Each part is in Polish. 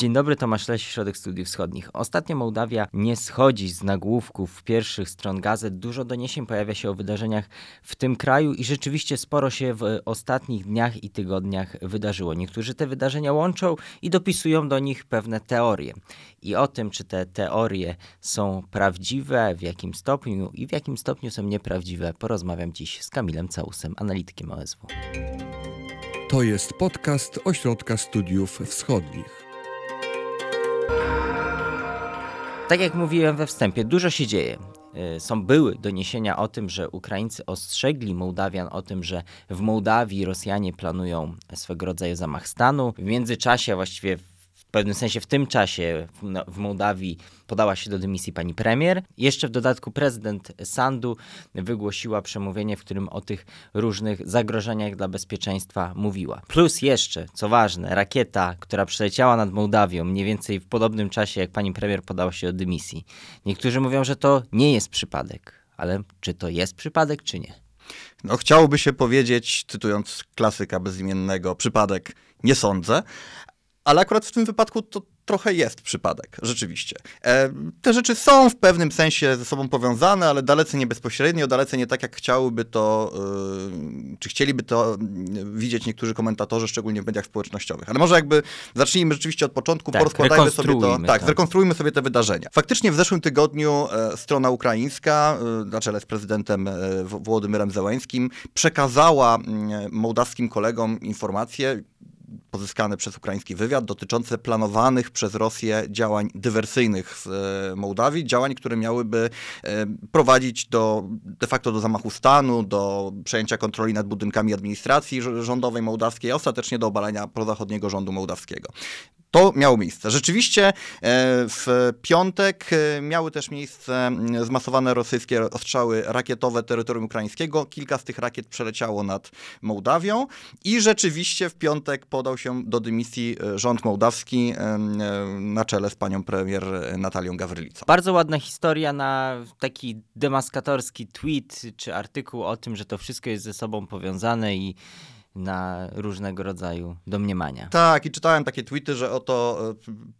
Dzień dobry, Tomasz Leś, Środek Studiów Wschodnich. Ostatnio Mołdawia nie schodzi z nagłówków pierwszych stron gazet. Dużo doniesień pojawia się o wydarzeniach w tym kraju i rzeczywiście sporo się w ostatnich dniach i tygodniach wydarzyło. Niektórzy te wydarzenia łączą i dopisują do nich pewne teorie. I o tym, czy te teorie są prawdziwe, w jakim stopniu i w jakim stopniu są nieprawdziwe, porozmawiam dziś z Kamilem Całusem, analitykiem OSW. To jest podcast Ośrodka Studiów Wschodnich. Tak jak mówiłem we wstępie, dużo się dzieje. Y, są były doniesienia o tym, że Ukraińcy ostrzegli Mołdawian o tym, że w Mołdawii Rosjanie planują swego rodzaju zamach stanu. W międzyczasie, właściwie w pewnym sensie w tym czasie w, no, w Mołdawii podała się do dymisji pani premier. Jeszcze w dodatku prezydent Sandu wygłosiła przemówienie, w którym o tych różnych zagrożeniach dla bezpieczeństwa mówiła. Plus jeszcze, co ważne, rakieta, która przeleciała nad Mołdawią mniej więcej w podobnym czasie, jak pani premier podała się do dymisji. Niektórzy mówią, że to nie jest przypadek, ale czy to jest przypadek, czy nie? No, chciałoby się powiedzieć, cytując klasyka bezimiennego, przypadek nie sądzę, ale akurat w tym wypadku to trochę jest przypadek, rzeczywiście. E, te rzeczy są w pewnym sensie ze sobą powiązane, ale dalece nie bezpośrednio, dalece nie tak, jak chciałyby to, e, czy chcieliby to widzieć niektórzy komentatorzy, szczególnie w mediach społecznościowych. Ale może jakby zacznijmy rzeczywiście od początku, tak, porozkładajmy sobie to. Tak, tak, zrekonstruujmy sobie te wydarzenia. Faktycznie w zeszłym tygodniu e, strona ukraińska, na czele z prezydentem Włodymyrem Zełańskim, przekazała mołdawskim kolegom informacje, pozyskane przez ukraiński wywiad dotyczące planowanych przez Rosję działań dywersyjnych w e, Mołdawii, działań, które miałyby e, prowadzić do, de facto do zamachu stanu, do przejęcia kontroli nad budynkami administracji rządowej mołdawskiej, a ostatecznie do obalenia prozachodniego rządu mołdawskiego. To miało miejsce. Rzeczywiście e, w piątek miały też miejsce zmasowane rosyjskie ostrzały rakietowe terytorium ukraińskiego. Kilka z tych rakiet przeleciało nad Mołdawią i rzeczywiście w piątek podał się do dymisji e, rząd mołdawski e, na czele z panią premier Natalią Gawrylicą. Bardzo ładna historia na taki demaskatorski tweet czy artykuł o tym, że to wszystko jest ze sobą powiązane i na różnego rodzaju domniemania. Tak, i czytałem takie tweety, że oto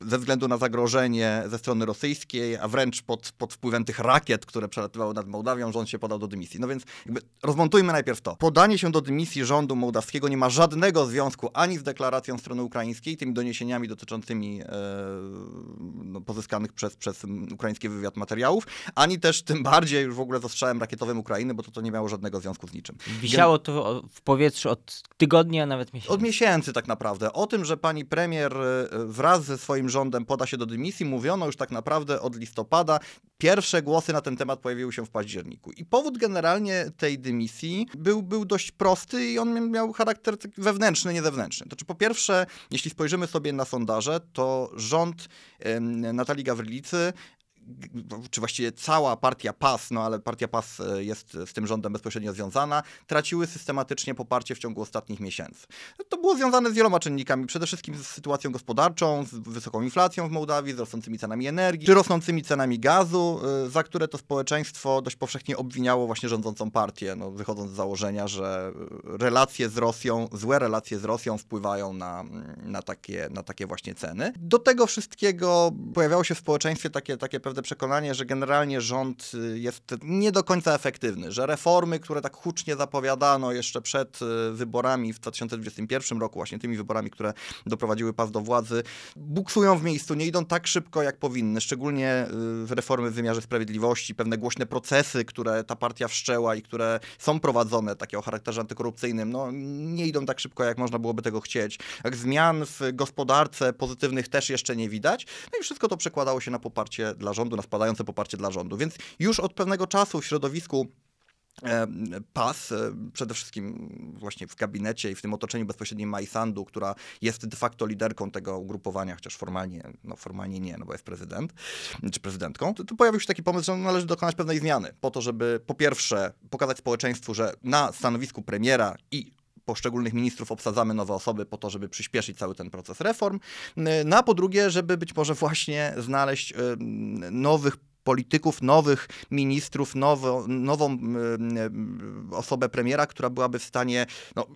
e, ze względu na zagrożenie ze strony rosyjskiej, a wręcz pod, pod wpływem tych rakiet, które przelatywały nad Mołdawią, rząd się podał do dymisji. No więc jakby rozmontujmy najpierw to. Podanie się do dymisji rządu mołdawskiego nie ma żadnego związku ani z deklaracją strony ukraińskiej, tymi doniesieniami dotyczącymi e, no, pozyskanych przez, przez ukraiński wywiad materiałów, ani też tym bardziej już w ogóle z ostrzałem rakietowym Ukrainy, bo to, to nie miało żadnego związku z niczym. Wisiało to w powietrzu od tygodni, a nawet miesięcy. Od miesięcy tak naprawdę. O tym, że pani premier e, wraz ze swoim rządem poda się do dymisji, mówiono już tak naprawdę od listopada. Pierwsze głosy na ten temat pojawiły się w październiku. I powód generalnie tej dymisji był, był dość prosty i on miał charakter wewnętrzny, nie zewnętrzny. To znaczy, po pierwsze, jeśli spojrzymy sobie na sondaże, to rząd Natalii Gawrylicy czy właściwie cała partia PAS, no ale partia PAS e, jest z tym rządem bezpośrednio związana, traciły systematycznie poparcie w ciągu ostatnich miesięcy. To było związane z wieloma czynnikami, przede wszystkim z sytuacją gospodarczą, z wysoką inflacją w Mołdawii, z rosnącymi cenami energii, czy rosnącymi cenami gazu, e, za które to społeczeństwo dość powszechnie obwiniało właśnie rządzącą partię, no, wychodząc z założenia, że relacje z Rosją, złe relacje z Rosją wpływają na, na, takie, na takie właśnie ceny. Do tego wszystkiego pojawiało się w społeczeństwie takie, takie pewne przekonanie, że generalnie rząd y, jest nie do końca efektywny, że reformy, które tak hucznie zapowiadano jeszcze przed y, wyborami w 2021 roku, właśnie tymi wyborami, które doprowadziły PAS do władzy, buksują w miejscu, nie idą tak szybko, jak powinny, szczególnie y, reformy w wymiarze sprawiedliwości, pewne głośne procesy, które ta partia wszczęła i które są prowadzone, takie o charakterze antykorupcyjnym, no nie idą tak szybko, jak można byłoby tego chcieć. Jak zmian w gospodarce pozytywnych też jeszcze nie widać, no i wszystko to przekładało się na poparcie dla rządu rządu, na spadające poparcie dla rządu. Więc już od pewnego czasu w środowisku e, PAS, e, przede wszystkim właśnie w gabinecie i w tym otoczeniu bezpośrednim Majsandu, która jest de facto liderką tego ugrupowania, chociaż formalnie, no formalnie nie, no bo jest prezydent, czy prezydentką, to, to pojawił się taki pomysł, że należy dokonać pewnej zmiany, po to, żeby po pierwsze pokazać społeczeństwu, że na stanowisku premiera i poszczególnych ministrów obsadzamy nowe osoby po to, żeby przyspieszyć cały ten proces reform, no a po drugie, żeby być może właśnie znaleźć nowych polityków, nowych ministrów, nowo, nową osobę premiera, która byłaby w stanie, no,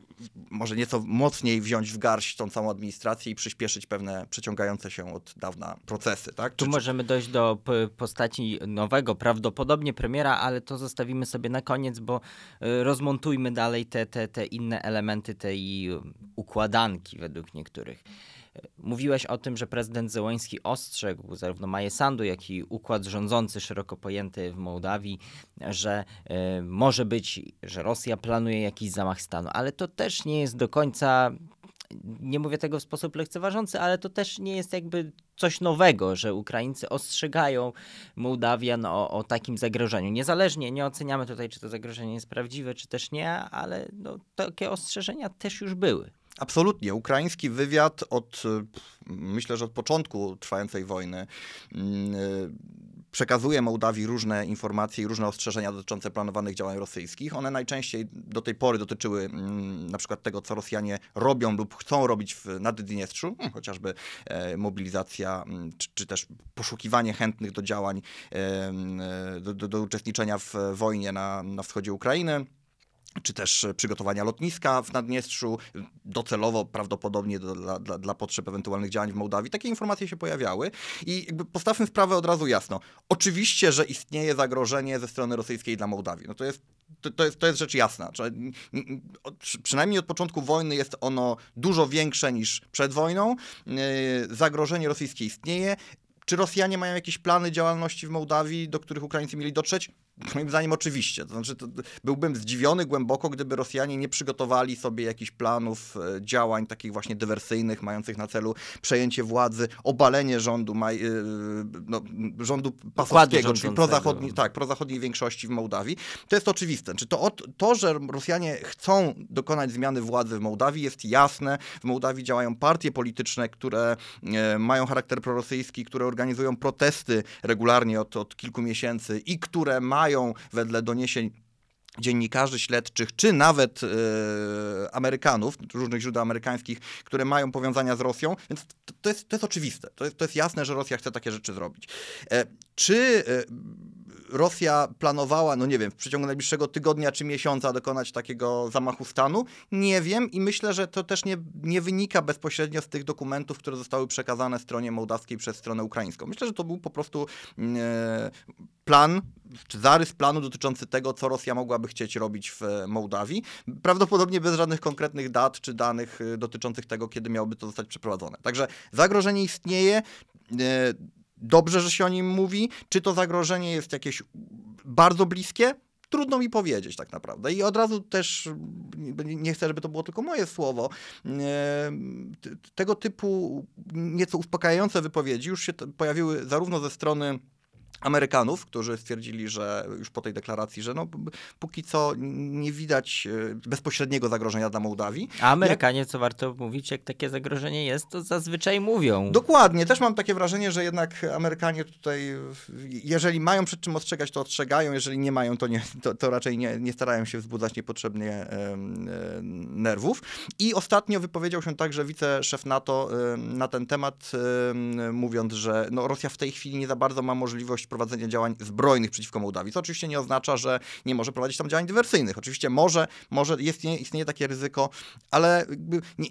może nieco mocniej wziąć w garść tą całą administrację i przyspieszyć pewne przeciągające się od dawna procesy. Tak? Tu Czy- możemy dojść do postaci nowego, prawdopodobnie premiera, ale to zostawimy sobie na koniec, bo y, rozmontujmy dalej te, te, te inne elementy tej y, układanki według niektórych. Mówiłeś o tym, że prezydent Zełański ostrzegł zarówno Maję Sandu, jak i układ rządzący szeroko pojęty w Mołdawii, że y, może być, że Rosja planuje jakiś zamach stanu, ale to też nie jest do końca nie mówię tego w sposób lekceważący, ale to też nie jest jakby coś nowego, że Ukraińcy ostrzegają Mołdawian o, o takim zagrożeniu. Niezależnie, nie oceniamy tutaj, czy to zagrożenie jest prawdziwe, czy też nie, ale no, takie ostrzeżenia też już były. Absolutnie. Ukraiński wywiad od, y, myślę, że od początku trwającej wojny y, przekazuje Mołdawii różne informacje i różne ostrzeżenia dotyczące planowanych działań rosyjskich. One najczęściej do tej pory dotyczyły mm, na przykład tego, co Rosjanie robią lub chcą robić w Naddniestrzu, mm, chociażby e, mobilizacja mm, czy, czy też poszukiwanie chętnych do działań, e, do, do, do uczestniczenia w wojnie na, na wschodzie Ukrainy czy też przygotowania lotniska w Naddniestrzu, docelowo prawdopodobnie do, dla, dla, dla potrzeb ewentualnych działań w Mołdawii. Takie informacje się pojawiały i jakby postawmy sprawę od razu jasno. Oczywiście, że istnieje zagrożenie ze strony rosyjskiej dla Mołdawii. No to jest to, to, jest, to jest rzecz jasna. Przynajmniej od początku wojny jest ono dużo większe niż przed wojną. Yy, Zagrożenie rosyjskie istnieje. Czy Rosjanie mają jakieś plany działalności w Mołdawii, do których Ukraińcy mieli dotrzeć? Moim zdaniem oczywiście. To znaczy, to, byłbym zdziwiony głęboko, gdyby Rosjanie nie przygotowali sobie jakichś planów e, działań takich właśnie dywersyjnych, mających na celu przejęcie władzy, obalenie rządu, maj, e, no, rządu pasowskiego, czyli prozachodniej, tak, prozachodniej większości w Mołdawii. To jest oczywiste. Czy to, to, że Rosjanie chcą dokonać zmiany władzy w Mołdawii jest jasne. W Mołdawii działają partie polityczne, które e, mają charakter prorosyjski, które organizują protesty regularnie od, od kilku miesięcy i które mają wedle doniesień dziennikarzy śledczych, czy nawet e, Amerykanów, różnych źródeł amerykańskich, które mają powiązania z Rosją, więc to, to, jest, to jest oczywiste. To jest, to jest jasne, że Rosja chce takie rzeczy zrobić. E, czy e, Rosja planowała, no nie wiem, w przeciągu najbliższego tygodnia czy miesiąca dokonać takiego zamachu stanu? Nie wiem i myślę, że to też nie, nie wynika bezpośrednio z tych dokumentów, które zostały przekazane stronie mołdawskiej przez stronę ukraińską. Myślę, że to był po prostu e, plan, czy zarys planu dotyczący tego, co Rosja mogłaby chcieć robić w e, Mołdawii. Prawdopodobnie bez żadnych konkretnych dat czy danych e, dotyczących tego, kiedy miałoby to zostać przeprowadzone. Także zagrożenie istnieje. Dobrze, że się o nim mówi. Czy to zagrożenie jest jakieś bardzo bliskie? Trudno mi powiedzieć tak naprawdę. I od razu też nie- nie chcę, żeby to było tylko moje słowo. Tego typu nieco uspokajające wypowiedzi już się pojawiły zarówno ze strony Amerykanów, którzy stwierdzili, że już po tej deklaracji, że no, póki co nie widać e, bezpośredniego zagrożenia dla Mołdawii. A Amerykanie, co warto mówić, jak takie zagrożenie jest, to zazwyczaj mówią. Dokładnie, też mam takie wrażenie, że jednak Amerykanie tutaj, jeżeli mają przed czym ostrzegać, to ostrzegają, jeżeli nie mają, to, nie, to, to raczej nie, nie starają się wzbudzać niepotrzebnie em, nerwów. I ostatnio wypowiedział się także wiceszef NATO na ten temat, em, mówiąc, że no, Rosja w tej chwili nie za bardzo ma możliwość prowadzenia działań zbrojnych przeciwko Mołdawii, co oczywiście nie oznacza, że nie może prowadzić tam działań dywersyjnych. Oczywiście może, może jest, nie, istnieje takie ryzyko, ale nie,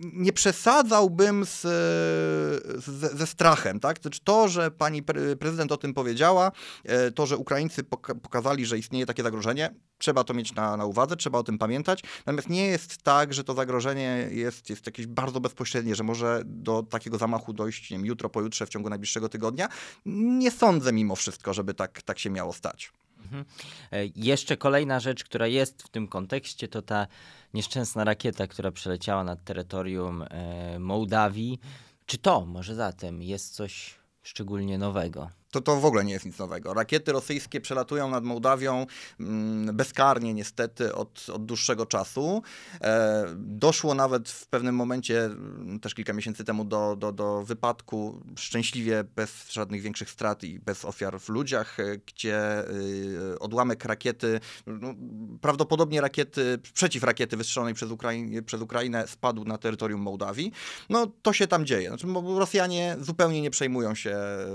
nie przesadzałbym z, z, ze strachem. Tak? Znaczy to, że pani pre, prezydent o tym powiedziała, e, to, że Ukraińcy poka- pokazali, że istnieje takie zagrożenie, trzeba to mieć na, na uwadze, trzeba o tym pamiętać. Natomiast nie jest tak, że to zagrożenie jest, jest jakieś bardzo bezpośrednie, że może do takiego zamachu dojść nie wiem, jutro, pojutrze, w ciągu najbliższego tygodnia. Nie sądzę mimo wszystko, żeby tak, tak się miało stać. E, Jeszcze kolejna rzecz, która jest w tym kontekście, to ta nieszczęsna rakieta, która przeleciała nad terytorium e, Mołdawii. Czy to może zatem jest coś szczególnie nowego? To, to w ogóle nie jest nic nowego. Rakiety rosyjskie przelatują nad Mołdawią mm, bezkarnie niestety od, od dłuższego czasu. E, doszło nawet w pewnym momencie, mm, też kilka miesięcy temu, do, do, do wypadku szczęśliwie bez żadnych większych strat i bez ofiar w ludziach, e, gdzie y, odłamek rakiety, no, prawdopodobnie rakiety, przeciwrakiety wystrzelonej przez, przez Ukrainę spadł na terytorium Mołdawii. No to się tam dzieje. Znaczy, Rosjanie zupełnie nie przejmują się e,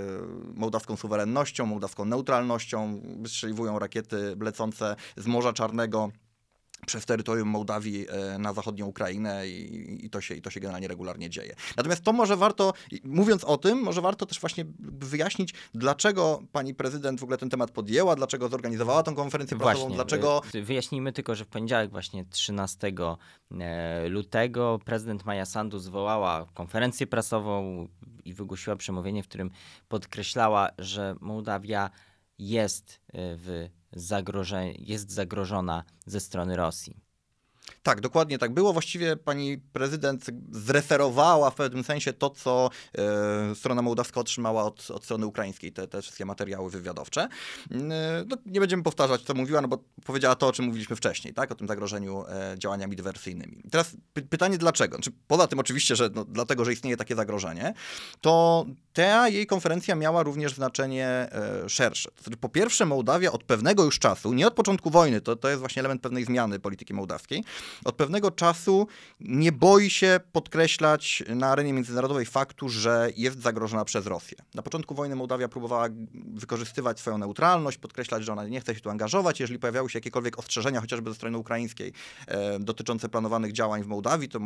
mołdawską mołdawską suwerennością, mołdawską neutralnością, wystrzeliwują rakiety lecące z Morza Czarnego przez terytorium Mołdawii e, na zachodnią Ukrainę i, i, to się, i to się generalnie regularnie dzieje. Natomiast to może warto, mówiąc o tym, może warto też właśnie wyjaśnić, dlaczego pani prezydent w ogóle ten temat podjęła, dlaczego zorganizowała tą konferencję prasową, Właśnie, dlaczego... y, Wyjaśnijmy tylko, że w poniedziałek właśnie 13 e, lutego prezydent Maja Sandu zwołała konferencję prasową i wygłosiła przemówienie, w którym podkreślała, że Mołdawia jest e, w zagroże- jest zagrożona ze strony Rosji. Tak, dokładnie tak było. Właściwie pani prezydent zreferowała w pewnym sensie to, co e, strona mołdawska otrzymała od, od strony ukraińskiej, te, te wszystkie materiały wywiadowcze. E, no, nie będziemy powtarzać, co mówiła, no bo powiedziała to, o czym mówiliśmy wcześniej, tak? o tym zagrożeniu e, działaniami dywersyjnymi. Teraz py pytanie dlaczego? Znaczy, poza tym oczywiście, że no, dlatego, że istnieje takie zagrożenie, to ta jej konferencja miała również znaczenie e, szersze. Znaczy, po pierwsze, Mołdawia od pewnego już czasu, nie od początku wojny, to, to jest właśnie element pewnej zmiany polityki mołdawskiej, od pewnego czasu nie boi się podkreślać na arenie międzynarodowej faktu, że jest zagrożona przez Rosję. Na początku wojny Mołdawia próbowała wykorzystywać swoją neutralność, podkreślać, że ona nie chce się tu angażować. Jeżeli pojawiały się jakiekolwiek ostrzeżenia, chociażby ze strony ukraińskiej, e, dotyczące planowanych działań w Mołdawii, to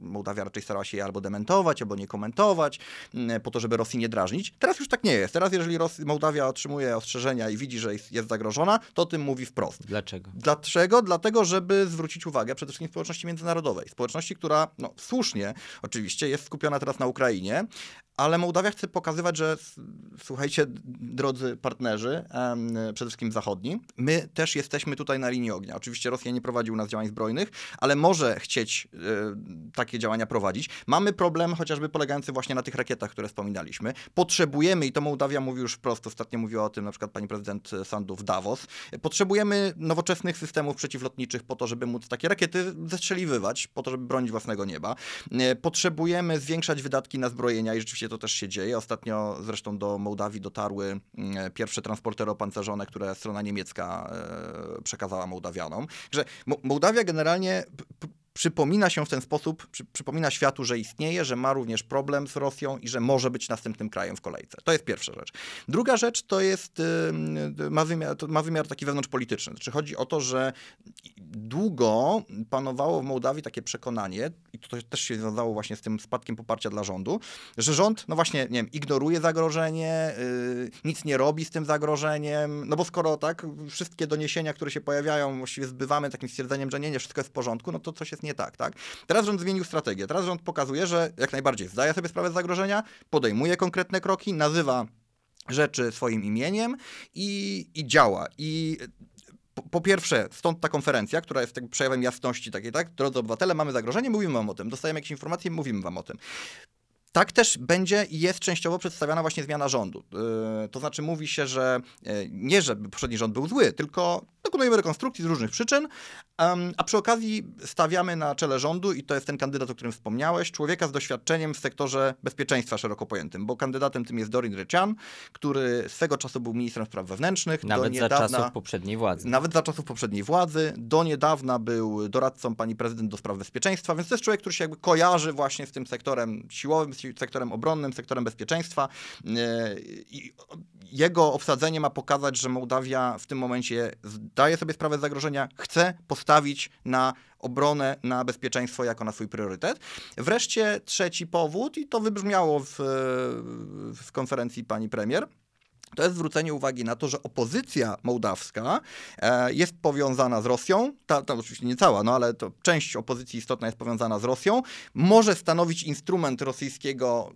Mołdawia raczej starała się je albo dementować, albo nie komentować, m, po to, żeby Rosji nie drażnić. Teraz już tak nie jest. Teraz, jeżeli Rosja, Mołdawia otrzymuje ostrzeżenia i widzi, że jest, jest zagrożona, to o tym mówi wprost. Dlaczego? Dlaczego? Dlatego, żeby zwrócić uwagę przede wszystkim społeczności międzynarodowej. Społeczności, która no, słusznie oczywiście jest skupiona teraz na Ukrainie, ale Mołdawia chce pokazywać, że słuchajcie, drodzy partnerzy, przede wszystkim zachodni, my też jesteśmy tutaj na linii ognia. Oczywiście Rosja nie prowadzi u nas działań zbrojnych, ale może chcieć e, takie działania prowadzić. Mamy problem chociażby polegający właśnie na tych rakietach, które wspominaliśmy. Potrzebujemy, i to Mołdawia mówi już wprost, ostatnio mówiła o tym na przykład pani prezydent Sandu w Davos, potrzebujemy nowoczesnych systemów przeciwlotniczych po to, żeby móc takie rakiety zestrzeliwywać, po to, żeby bronić własnego nieba. E, Potrzebujemy zwiększać wydatki na zbrojenia i rzeczywiście to też się dzieje. Ostatnio zresztą do Mołdawii dotarły mm, pierwsze transportery opancerzone, które strona niemiecka e, przekazała Mołdawianom. Że Mo- Mołdawia generalnie przypomina się w ten sposób, przy, przypomina światu, że istnieje, że ma również problem z Rosją i że może być następnym krajem w kolejce. To jest pierwsza rzecz. Druga rzecz to jest, y, ma wymiar, ma wymiar taki wewnątrzpolityczny. Znaczy chodzi o to, że długo panowało w Mołdawii takie przekonanie, i to też się związało właśnie z tym spadkiem poparcia dla rządu, że rząd, no właśnie, nie wiem, ignoruje zagrożenie, yy, nic nie robi z tym zagrożeniem, no bo skoro tak, wszystkie doniesienia, które się pojawiają, właściwie zbywamy takim stwierdzeniem, że nie, nie, wszystko jest w porządku, no to coś jest nie tak, tak? Teraz rząd zmienił strategię, teraz rząd pokazuje, że jak najbardziej zdaje sobie sprawę z zagrożenia, podejmuje konkretne kroki, nazywa rzeczy swoim imieniem i, i działa. I po, pierwsze, stąd ta konferencja, która jest jakby przejawem jasności takiej, tak? Drodzy obywatele, mamy zagrożenie, mówimy wam o tym. Dostajemy jakieś informacje, mówimy wam o tym. Tak też będzie i jest częściowo przedstawiana właśnie zmiana rządu. Yy, to znaczy mówi się, że yy, nie, że poprzedni rząd był zły, tylko dokonujemy rekonstrukcji z różnych przyczyn, a przy okazji stawiamy na czele rządu, i to jest ten kandydat, o którym wspomniałeś, człowieka z doświadczeniem w sektorze bezpieczeństwa szeroko pojętym, bo kandydatem tym jest Dorin Recian, który swego czasu był ministrem spraw wewnętrznych. Nawet do niedawna, za czasów poprzedniej władzy. nawet za czasów poprzedniej władzy. Do niedawna był doradcą pani prezydent do spraw bezpieczeństwa, więc to jest człowiek, który się jakby kojarzy właśnie z tym sektorem siłowym, z sektorem obronnym, sektorem bezpieczeństwa. Yy, I jego obsadzenie ma pokazać, że Mołdawia w tym momencie zdaje sobie sprawę z zagrożenia, chce postawić na obronę, na bezpieczeństwo jako na swój priorytet. Wreszcie trzeci powód, i to wybrzmiało w, w konferencji pani premier, to jest zwrócenie uwagi na to, że opozycja mołdawska e, jest powiązana z Rosją, ta, ta oczywiście nie cała, no ale to część opozycji istotna jest powiązana z Rosją, może stanowić instrument rosyjskiego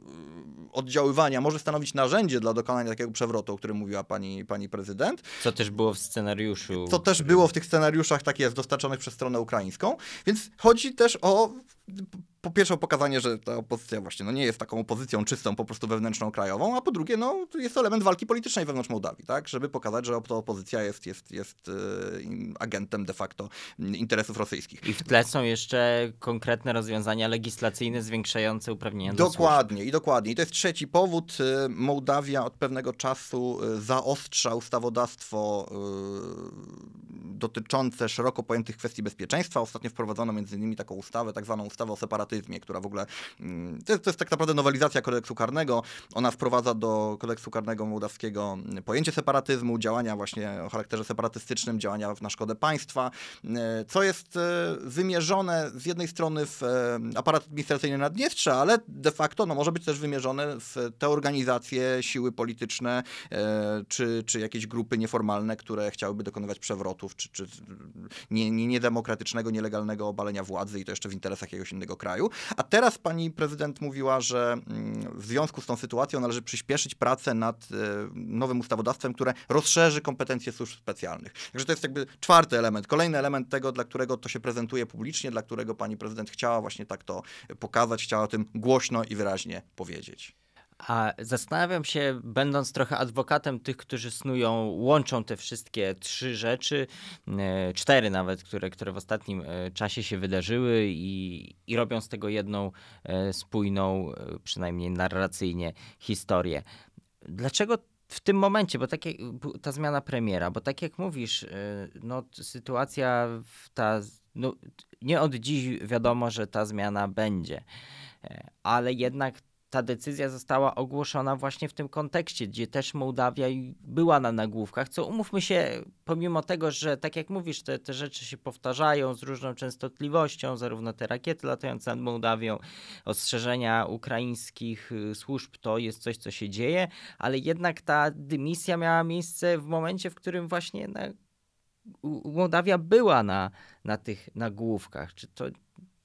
oddziaływania, może stanowić narzędzie dla dokonania takiego przewrotu, o którym mówiła pani, pani prezydent. Co też było w scenariuszu. Co też było w tych scenariuszach, tak jest, dostarczonych przez stronę ukraińską. Więc chodzi też o po pierwsze pokazanie, że ta opozycja właśnie no nie jest taką opozycją czystą, po prostu wewnętrzną, krajową, a po drugie, no jest to element walki politycznej wewnątrz Mołdawii, tak? Żeby pokazać, że ta opozycja jest, jest, jest yy, agentem de facto interesów rosyjskich. I w tle są jeszcze konkretne rozwiązania legislacyjne zwiększające uprawnienia do Dokładnie, i dokładnie. I to jest trzeci powód. Y, Mołdawia od pewnego czasu y, zaostrza ustawodawstwo y, dotyczące szeroko pojętych kwestii bezpieczeństwa. Ostatnio wprowadzono między innymi taką ustawę, tak zwaną ustawę o separatyzmie, która w ogóle, mm, to jest, to jest tak naprawdę nowelizacja kodeksu karnego. Ona wprowadza do kodeksu karnego mołdawskiego pojęcie separatyzmu, działania właśnie o charakterze separatystycznym, działania na szkodę państwa, e, co jest e, wymierzone z jednej strony w e, aparat administracyjny Naddniestrza, ale de facto no, może być też wymierzone w te organizacje, siły polityczne czy, czy jakieś grupy nieformalne, które chciałyby dokonywać przewrotów, czy, czy nie, nie, niedemokratycznego, nielegalnego obalenia władzy i to jeszcze w interesach jakiegoś innego kraju. A teraz pani prezydent mówiła, że mm, w związku z tą sytuacją należy przyspieszyć pracę nad nowym ustawodawstwem, które rozszerzy kompetencje służb specjalnych. Także to jest jakby czwarty element, kolejny element tego, dla którego to się prezentuje publicznie, dla którego pani prezydent chciała właśnie tak to pokazać, chciała o tym głośno i wyraźnie powiedzieć. A zastanawiam się, będąc trochę adwokatem tych, którzy snują, łączą te wszystkie trzy rzeczy, e, cztery nawet, które, które w ostatnim e, czasie się wydarzyły i, i robią z tego jedną e, spójną, przynajmniej narracyjnie, historię. Dlaczego w tym momencie, bo tak jak, ta zmiana premiera, bo tak jak mówisz, no, sytuacja ta, no, nie od dziś wiadomo, że ta zmiana będzie, ale jednak ta decyzja została ogłoszona właśnie w tym kontekście, gdzie też Mołdawia była na nagłówkach, co umówmy się, pomimo tego, że tak jak mówisz, te, te rzeczy się powtarzają z różną częstotliwością, zarówno te rakiety latające nad Mołdawią, ostrzeżenia ukraińskich y, służb, to jest coś, co się dzieje, ale jednak ta dymisja miała miejsce w momencie, w którym właśnie na, Mołdawia była na, na tych nagłówkach. Czy to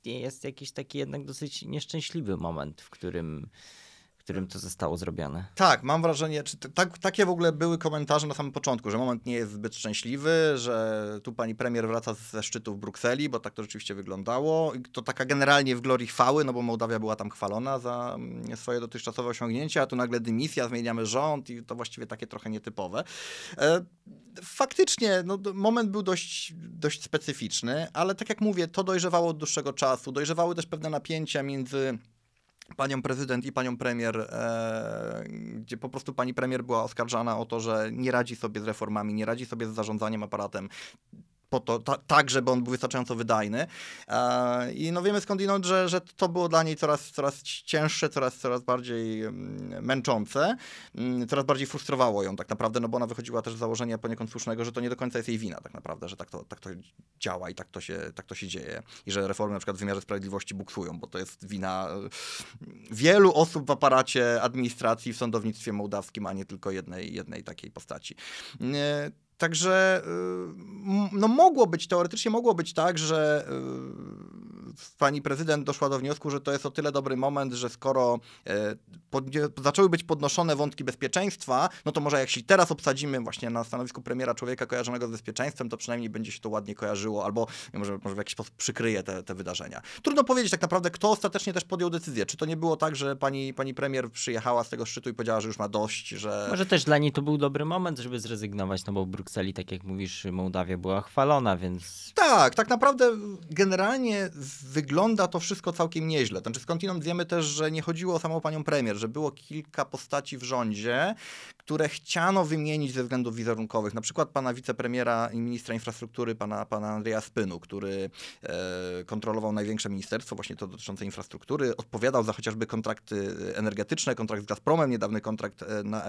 jest jakiś taki jednak dosyć nieszczęśliwy moment, w którym którym to zostało zrobione. Tak, mam wrażenie, czy tak, takie w ogóle były komentarze na samym początku, że moment nie jest zbyt szczęśliwy, że tu pani premier wraca ze szczytu w Brukseli, bo tak to rzeczywiście wyglądało. I to taka generalnie w glorii chwały, no bo Mołdawia była tam chwalona za mm, swoje dotychczasowe osiągnięcia, a tu nagle dymisja, zmieniamy rząd i to właściwie takie trochę nietypowe. Faktycznie, no, moment był dość, dość specyficzny, ale tak jak mówię, to dojrzewało od dłuższego czasu. Dojrzewały też pewne napięcia między panią prezydent i panią premier, e, gdzie po prostu pani premier była oskarżana o to, że nie radzi sobie z reformami, nie radzi sobie z zarządzaniem aparatem po to, ta, tak, żeby on był wystarczająco wydajny. E, I no wiemy skądinąd, że, że to było dla niej coraz, coraz cięższe, coraz, coraz bardziej mm, męczące, mm, coraz bardziej frustrowało ją tak naprawdę, no bo ona wychodziła też z założenia poniekąd słusznego, że to nie do końca jest jej wina tak naprawdę, że tak to, tak to działa i tak to, się, tak to się dzieje. I że reformy na przykład w wymiarze sprawiedliwości buksują, bo to jest wina e, wielu osób w aparacie administracji, w sądownictwie mołdawskim, a nie tylko jednej, jednej takiej postaci. E, Także y, no mogło być, teoretycznie mogło być tak, że y, pani prezydent doszła do wniosku, że to jest o tyle dobry moment, że skoro e, pod, zaczęły być podnoszone wątki bezpieczeństwa, no to może się teraz obsadzimy właśnie na stanowisku premiera człowieka kojarzonego z bezpieczeństwem, to przynajmniej będzie się to ładnie kojarzyło, albo może, może w jakiś sposób przykryje te, te wydarzenia. Trudno powiedzieć tak naprawdę, kto ostatecznie też podjął decyzję. Czy to nie było tak, że pani, pani premier przyjechała z tego szczytu i powiedziała, że już ma dość, że... Może też dla niej to był dobry moment, żeby zrezygnować, no bo Bruk Brukseli, tak jak mówisz, Mołdawia była chwalona, więc... Tak, tak naprawdę generalnie wygląda to wszystko całkiem nieźle. Znaczy skądinąd wiemy też, że nie chodziło o samą panią premier, że było kilka postaci w rządzie, które chciano wymienić ze względów wizerunkowych. Na przykład pana wicepremiera i ministra infrastruktury, pana, pana Andrzeja Spynu, który e, kontrolował największe ministerstwo, właśnie to dotyczące infrastruktury, odpowiadał za chociażby kontrakty energetyczne, kontrakt z Gazpromem, niedawny kontrakt e, na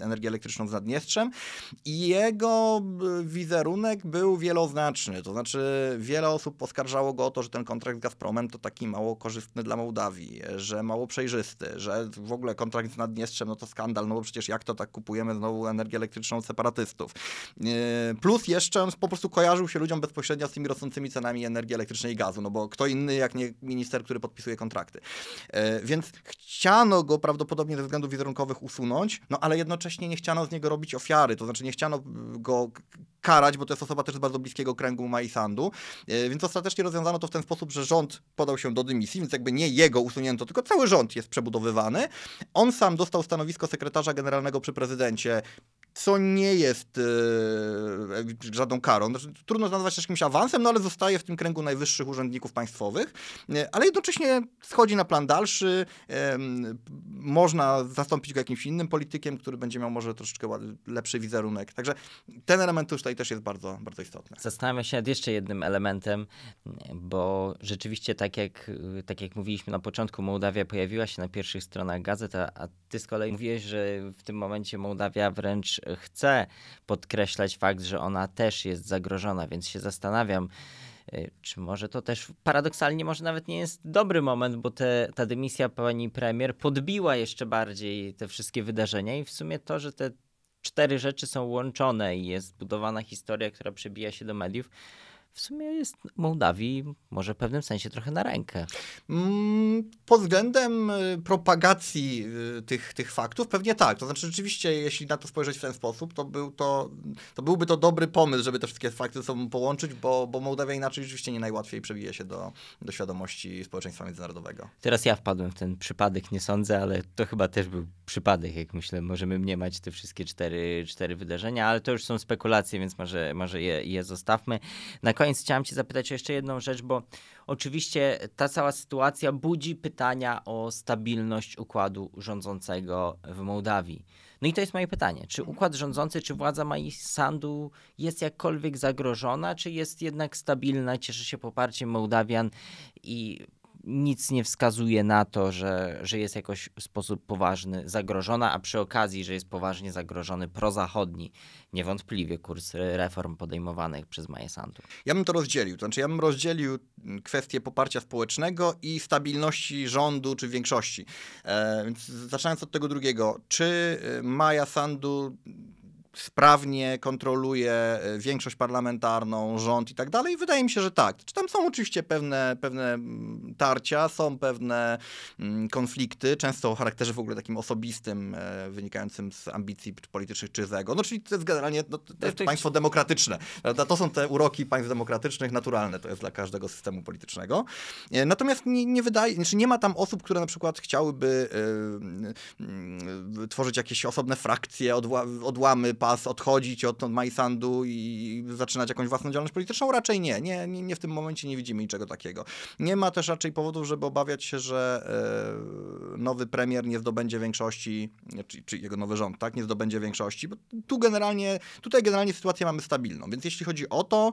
energię elektryczną z Naddniestrzem i jego e, wizerunek był wieloznaczny. To znaczy wiele osób poskarżało go o to, że ten kontrakt z Gazpromem to taki mało korzystny dla Mołdawii, że mało przejrzysty, że w ogóle kontrakt z Naddniestrzem no to skandal, no bo przecież jak to tak kupuje kupujemy znowu energię elektryczną separatystów. E, plus jeszcze on po prostu kojarzył się ludziom bezpośrednio z tymi rosnącymi cenami energii elektrycznej i gazu, no bo kto inny jak nie minister, który podpisuje kontrakty. E, więc chciano go prawdopodobnie ze względów wizerunkowych usunąć, no ale jednocześnie nie chciano z niego robić ofiary, to znaczy nie chciano go karać, bo to jest osoba też z bardzo bliskiego kręgu Maisandu, e, więc ostatecznie rozwiązano to w ten sposób, że rząd podał się do dymisji, więc jakby nie jego usunięto, tylko cały rząd jest przebudowywany. On sam dostał stanowisko sekretarza generalnego przy prezydencie co nie jest e, żadną karą. Znaczy, trudno nazwać też jakimś awansem, no ale zostaje w tym kręgu najwyższych urzędników państwowych, e, ale jednocześnie schodzi na plan dalszy. Można zastąpić go jakimś innym politykiem, który będzie miał może troszeczkę lepszy wizerunek. Także ten element tutaj też jest bardzo, bardzo istotny. Zastanawiam się nad jeszcze jednym elementem, bo rzeczywiście tak jak, tak jak mówiliśmy na początku, Mołdawia pojawiła się na pierwszych stronach gazet, a, a ty z kolei mówiłeś, że w tym momencie Mołdawia wręcz chce podkreślać fakt, że ona też jest zagrożona, więc się zastanawiam, y, czy może to też paradoksalnie może nawet nie jest dobry moment, bo te, ta dymisja pani premier podbiła jeszcze bardziej te wszystkie wydarzenia i w sumie to, że te cztery rzeczy są łączone i jest budowana historia, która przebija się do mediów, w sumie jest Mołdawii może w pewnym sensie trochę na rękę. Mm, Pod względem y, propagacji y, tych, tych faktów pewnie tak. To znaczy rzeczywiście, jeśli na to spojrzeć w ten sposób, to, był to, to byłby to dobry pomysł, żeby te wszystkie fakty ze sobą połączyć, bo, bo Mołdawia inaczej rzeczywiście nie najłatwiej przebije się do, do świadomości społeczeństwa międzynarodowego. Teraz ja wpadłem w ten przypadek, nie sądzę, ale to chyba też był przypadek, jak myślę. Możemy mniemać te wszystkie cztery, cztery wydarzenia, ale to już są spekulacje, więc może, może je, je zostawmy. Na koniec chciałem Cię zapytać o jeszcze jedną rzecz, bo oczywiście ta cała sytuacja budzi pytania o stabilność układu rządzącego w Mołdawii. No i to jest moje pytanie. Czy układ rządzący, czy władza Sandu jest jakkolwiek zagrożona, czy jest jednak stabilna, cieszy się poparciem Mołdawian i nic nie wskazuje na to, że, że jest jakoś w sposób poważny zagrożona, a przy okazji, że jest poważnie zagrożony prozachodni, niewątpliwie kurs reform podejmowanych przez Maję Sandu. Ja bym to rozdzielił. To znaczy, ja bym rozdzielił mm, kwestię poparcia społecznego i stabilności rządu czy większości. E, zaczynając od tego drugiego. Czy e, Maja Sandu sprawnie kontroluje e, większość parlamentarną, rząd i tak dalej? Wydaje mi się, że tak. Czy tam są oczywiście pewne, pewne mm, tarcia, są pewne mm, konflikty, często o charakterze w ogóle takim osobistym, e, wynikającym z ambicji politycznych czy z ego. No czyli to jest generalnie no, to jest państwo demokratyczne. To są te uroki państw demokratycznych, naturalne to jest dla każdego systemu politycznego. E, Natomiast nie, nie wydaje, znaczy nie ma tam osób, które na przykład chciałyby e, e, tworzyć jakieś osobne frakcje, odła, odłamy pas, odchodzić od, Majsandu i zaczynać jakąś własną działalność polityczną. Raczej nie. Nie, nie. nie w tym momencie nie widzimy niczego takiego. Nie ma też raczej powodów, żeby obawiać się, że e, nowy premier nie zdobędzie większości, czy, czy jego nowy rząd, tak, nie zdobędzie większości, bo tu generalnie, tutaj generalnie sytuację mamy stabilną, więc jeśli chodzi o to,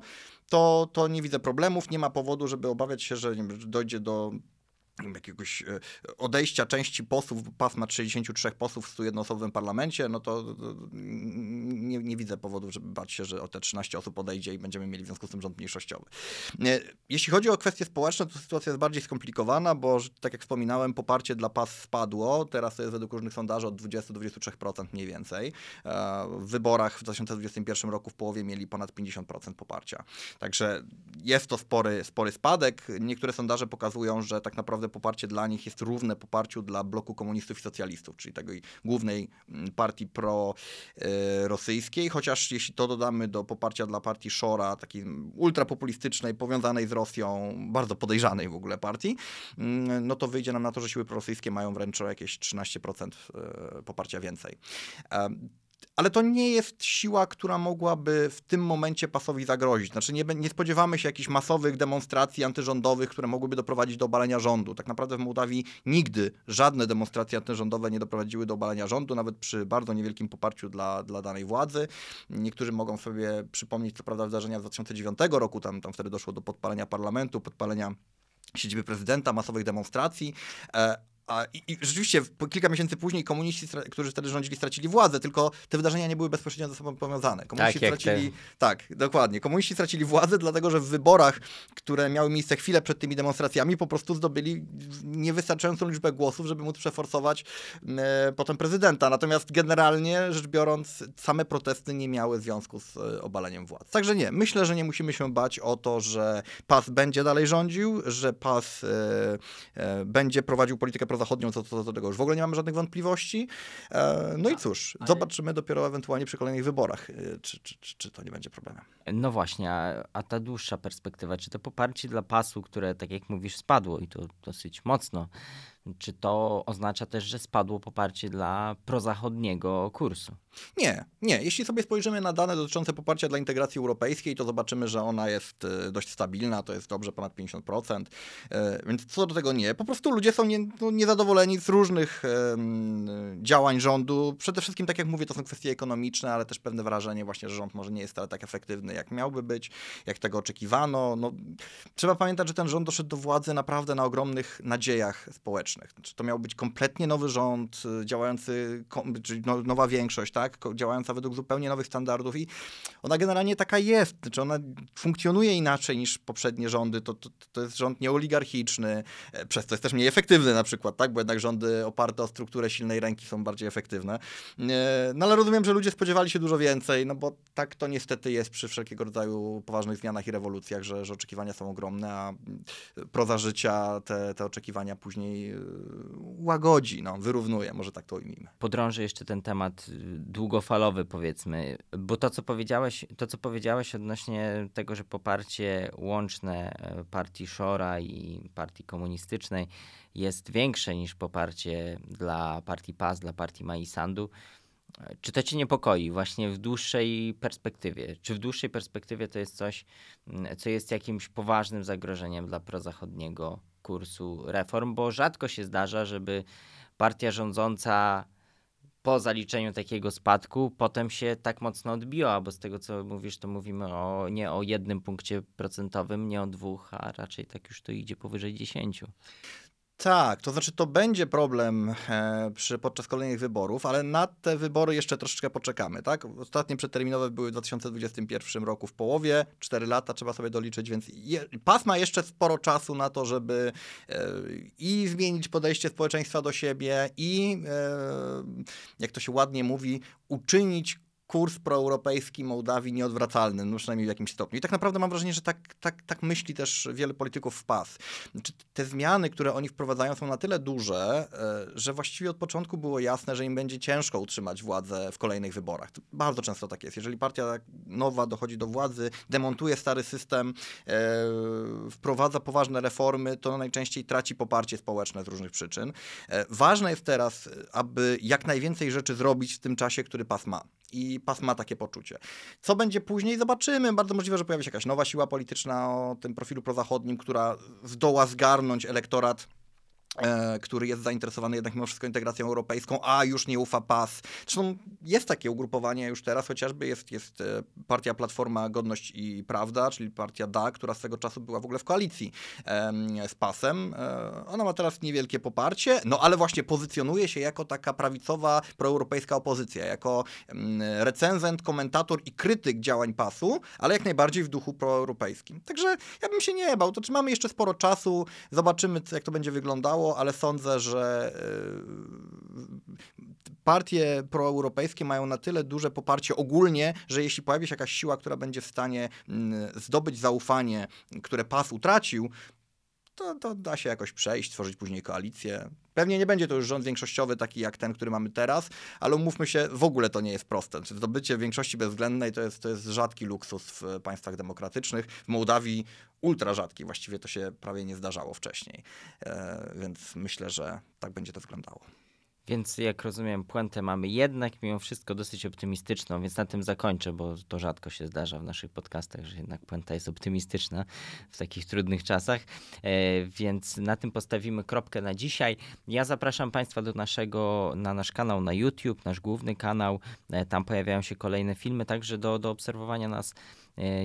to, to nie widzę problemów, nie ma powodu, żeby obawiać się, że dojdzie do jakiegoś e, odejścia części posłów, bo PAS ma 63 posłów w 101-osobowym parlamencie, no to nie, nie widzę powodów, żeby bać się, że o te 13 osób odejdzie i będziemy mieli w związku z tym rząd mniejszościowy. E, Jeśli chodzi o kwestie społeczne, to sytuacja jest bardziej skomplikowana, bo tak jak wspominałem, poparcie dla PAS spadło, teraz to jest według różnych sondaży od 20 do 23% mniej więcej. E, W wyborach w 2021 roku w połowie mieli ponad 50% poparcia. Także jest to spory, spory spadek. Niektóre sondaże pokazują, że tak naprawdę poparcie dla nich jest równe poparciu dla bloku komunistów i socjalistów, czyli tej głównej mm, partii pro-rosyjskiej, chociaż jeśli to dodamy do poparcia dla partii Szora, takiej ultrapopulistycznej, powiązanej z Rosją, bardzo podejrzanej w ogóle partii, mm, no to wyjdzie nam na to, że siły prorosyjskie mają wręcz o jakieś 13% e, poparcia więcej. Ale to nie jest siła, która mogłaby w tym momencie pasowi zagrozić. Znaczy nie, nie spodziewamy się jakichś masowych demonstracji antyrządowych, które mogłyby doprowadzić do obalenia rządu. Tak naprawdę w Mołdawii nigdy żadne demonstracje antyrządowe nie doprowadziły do obalenia rządu, nawet przy bardzo niewielkim poparciu dla, dla danej władzy. Niektórzy mogą sobie przypomnieć, co prawda, wydarzenia z 2009 roku, tam, tam wtedy doszło do podpalenia parlamentu, podpalenia siedziby prezydenta, masowych demonstracji. A, i, I rzeczywiście kilka miesięcy później komuniści, którzy wtedy rządzili, stracili władzę, tylko te wydarzenia nie były bezpośrednio ze sobą powiązane. Komuniści Tak, stracili, tak, dokładnie. Komuniści stracili władzę, dlatego że w wyborach, które miały miejsce chwilę przed tymi demonstracjami, po prostu zdobyli niewystarczającą liczbę głosów, żeby móc przeforsować e, potem prezydenta. Natomiast generalnie rzecz biorąc, same protesty nie miały związku z e, obaleniem władz. Także nie, myślę, że nie musimy się bać o to, że PAS będzie dalej rządził, że PAS e, e, będzie prowadził politykę prozachodnią, co co do tego już w ogóle nie mamy żadnych wątpliwości. E, no i cóż, zobaczymy dopiero ewentualnie przy kolejnych wyborach, e, czy, czy, czy, czy to nie będzie problemem. No właśnie, a, a ta dłuższa perspektywa, czy to poparcie dla pasu, które tak jak mówisz spadło i to dosyć mocno, czy to oznacza też, że spadło poparcie dla prozachodniego kursu? Nie, nie. Jeśli sobie spojrzymy na dane dotyczące poparcia dla integracji europejskiej, to zobaczymy, że ona jest e, dość stabilna, to jest dobrze ponad 50%. E, Więc co do tego nie. Po prostu ludzie są nie, no, niezadowoleni z różnych em, działań rządu. Przede wszystkim, tak jak mówię, to są kwestie ekonomiczne, ale też pewne wrażenie właśnie, że rząd może nie jest wcale tak efektywny, jak miałby być, jak tego oczekiwano. No, trzeba pamiętać, że ten rząd doszedł do władzy naprawdę na ogromnych nadziejach społecznych. Znaczy, to miał być kompletnie nowy rząd, y, działający, czyli no, nowa większość, tak? Działająca według zupełnie nowych standardów i ona generalnie taka jest. Znaczy ona funkcjonuje inaczej niż poprzednie rządy. To, to, to jest rząd nieoligarchiczny, e, przez to jest też mniej efektywny na przykład, tak? Bo jednak rządy oparte o strukturę silnej ręki są bardziej efektywne. E, No ale rozumiem, że ludzie spodziewali się dużo więcej, no bo tak to niestety jest przy wszelkiego rodzaju poważnych zmianach i rewolucjach, że, że oczekiwania są ogromne, a proza życia te, te oczekiwania później łagodzi, no, wyrównuje, może tak to ujmijmy. podrążę jeszcze ten temat y, długofalowy, powiedzmy, bo to, co powiedziałeś, to, co powiedziałeś odnośnie tego, że poparcie łączne e, partii Szora i partii komunistycznej jest większe niż poparcie dla partii PAS, dla partii Maisandu. e, Czy to cię niepokoi właśnie w dłuższej perspektywie? Czy w dłuższej perspektywie to jest coś, mm, co jest jakimś poważnym zagrożeniem dla prozachodniego kursu reform? Bo rzadko się zdarza, żeby partia rządząca po zaliczeniu takiego spadku potem się tak mocno odbiła, bo z tego co mówisz, to mówimy o, nie o jednym punkcie procentowym, nie o dwóch, a raczej tak już to idzie powyżej dziesięciu. Tak, to znaczy to będzie problem e, przy, podczas kolejnych wyborów, ale na te wybory jeszcze troszeczkę poczekamy, tak? Ostatnie przeterminowe były w 2021 roku w połowie, 4 lata trzeba sobie doliczyć, więc je, PAS ma jeszcze sporo czasu na to, żeby e, i zmienić podejście społeczeństwa do siebie i, e, jak to się ładnie mówi, uczynić kurs proeuropejski Mołdawii nieodwracalny, no przynajmniej w jakimś stopniu. I tak naprawdę mam wrażenie, że tak, tak, tak myśli też wiele polityków w PAS. Znaczy, te zmiany, które oni wprowadzają są na tyle duże, e, że właściwie od początku było jasne, że im będzie ciężko utrzymać władzę w kolejnych wyborach. To bardzo często tak jest. Jeżeli partia nowa dochodzi do władzy, demontuje stary system, e, wprowadza poważne reformy, to najczęściej traci poparcie społeczne z różnych przyczyn. E, ważne jest teraz, aby jak najwięcej rzeczy zrobić w tym czasie, który PAS ma i PAS ma takie poczucie. Co będzie później, zobaczymy. Bardzo możliwe, że pojawi się jakaś nowa siła polityczna o tym profilu prozachodnim, która zdoła zgarnąć elektorat który jest zainteresowany jednak mimo wszystko integracją europejską, a już nie ufa PAS. Zresztą jest takie ugrupowanie już teraz, chociażby jest, jest e, partia Platforma Godność i Prawda, czyli partia DA, która swego czasu była w ogóle w koalicji z PASem. E, ona ma teraz niewielkie poparcie, no ale właśnie pozycjonuje się jako taka prawicowa, proeuropejska opozycja, jako recenzent, komentator i krytyk działań PASu, ale jak najbardziej w duchu proeuropejskim. Także ja bym się nie bał, to czy mamy jeszcze sporo czasu, zobaczymy jak to będzie wyglądało, ale sądzę, że e, partie proeuropejskie mają na tyle duże poparcie ogólnie, że jeśli pojawi się jakaś siła, która będzie w stanie mm, zdobyć zaufanie, które PAS utracił, to, to da się jakoś przejść, tworzyć później koalicję. Pewnie nie będzie to już rząd większościowy taki jak ten, który mamy teraz, ale umówmy się, w ogóle to nie jest proste. Znaczy, zdobycie większości bezwzględnej to jest, to jest rzadki luksus w państwach demokratycznych. W Mołdawii ultra rzadki, właściwie to się prawie nie zdarzało wcześniej. E, więc myślę, że tak będzie to wyglądało. Więc jak rozumiem, puentę mamy jednak mimo wszystko dosyć optymistyczną, więc na tym zakończę, bo to rzadko się zdarza w naszych podcastach, że jednak puenta jest optymistyczna w takich trudnych czasach. E, więc na tym postawimy kropkę na dzisiaj. Ja zapraszam Państwa do naszego, na nasz kanał na YouTube, nasz główny kanał. E, tam pojawiają się kolejne filmy, także do, do obserwowania nas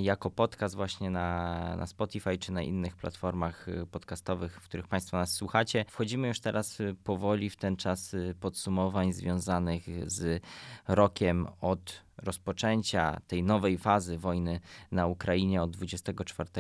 jako podcast właśnie na, na Spotify czy na innych platformach e, podcastowych, w których Państwo nas słuchacie. Wchodzimy już teraz e, powoli w ten czas e, podsumowań związanych z rokiem od rozpoczęcia tej nowej fazy wojny na Ukrainie od 24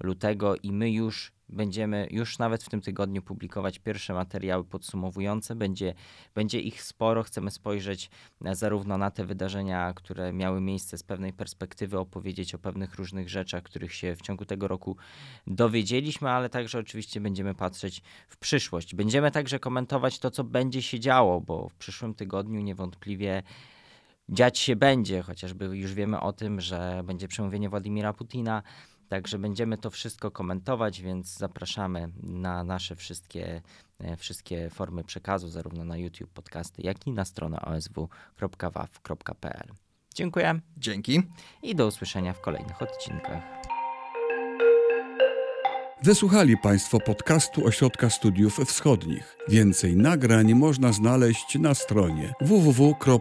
lutego i my już będziemy już nawet w tym tygodniu publikować pierwsze materiały podsumowujące. Będzie, będzie ich sporo. Chcemy spojrzeć e, zarówno na te wydarzenia, które miały miejsce z pewnej perspektywy, opowiedzieć o pewnych różnych rzeczach, których się w ciągu tego roku dowiedzieliśmy, ale także oczywiście będziemy patrzeć w przyszłość. Będziemy także komentować to, co będzie się działo, bo w przyszłym tygodniu niewątpliwie dziać się będzie, chociażby już wiemy o tym, że będzie przemówienie Władimira Putina. Także będziemy to wszystko komentować, więc zapraszamy na nasze wszystkie, e, wszystkie formy przekazu, zarówno na YouTube, podcasty, jak i na stronę osw.waw.pl. Dziękuję Dzięki. i do usłyszenia w kolejnych odcinkach. Wysłuchali Państwo podcastu Ośrodka Studiów Wschodnich. Więcej nagrań można znaleźć na stronie www.osw.waw.pl.